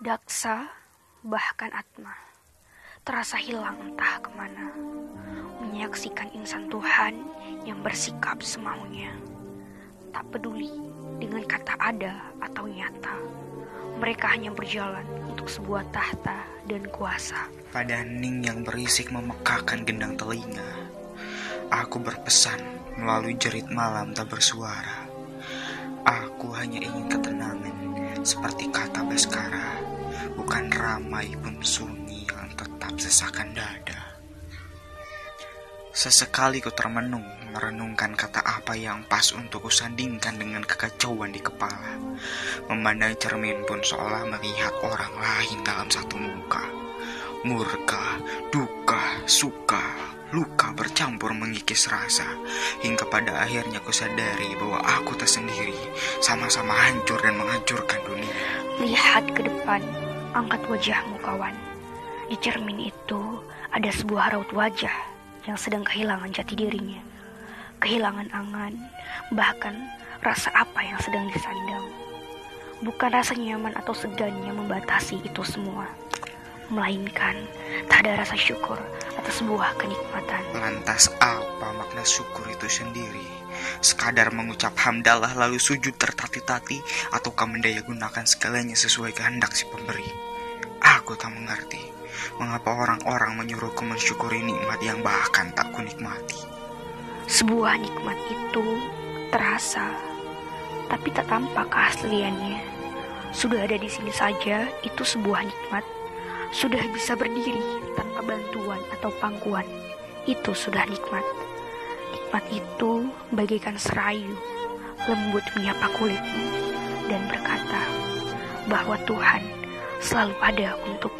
Daksa, bahkan Atma, terasa hilang entah ke mana. Menyaksikan insan Tuhan yang bersikap semaunya. Tak peduli dengan kata ada atau nyata. Mereka hanya berjalan untuk sebuah tahta dan kuasa. Pada hening yang berisik memekakan gendang telinga, aku berpesan melalui jerit malam tak bersuara. Aku hanya ingin ketenangan seperti kata Baskara, bukan ramai pun sunyi yang tetap sesakan dada. Sesekali ku termenung merenungkan kata apa yang pas untuk kusandingkan dengan kekacauan di kepala. Memandang cermin pun seolah melihat orang lain dalam satu muka. Murka, duka, suka, luka bercampur mengikis rasa. Hingga pada akhirnya ku sadari bahwa sama-sama hancur dan menghancurkan dunia. Lihat ke depan, angkat wajahmu kawan. Di cermin itu ada sebuah raut wajah yang sedang kehilangan jati dirinya, kehilangan angan, bahkan rasa apa yang sedang disandang. Bukan rasa nyaman atau segan yang membatasi itu semua, melainkan tak ada rasa syukur atas sebuah kenikmatan. Lantas apa makna syukur itu sendiri? Sekadar mengucap hamdalah lalu sujud tertati-tati ataukah mendaya gunakan segalanya sesuai kehendak si pemberi? Aku tak mengerti. Mengapa orang-orang menyuruhku mensyukuri nikmat yang bahkan tak kunikmati? Sebuah nikmat itu terasa, tapi tak tampak keasliannya. Sudah ada di sini saja, itu sebuah nikmat. Sudah bisa berdiri tanpa bantuan atau pangkuan, itu sudah nikmat. Nikmat itu bagaikan serayu, lembut menyapa kulitmu, dan berkata bahwa Tuhan selalu ada untuk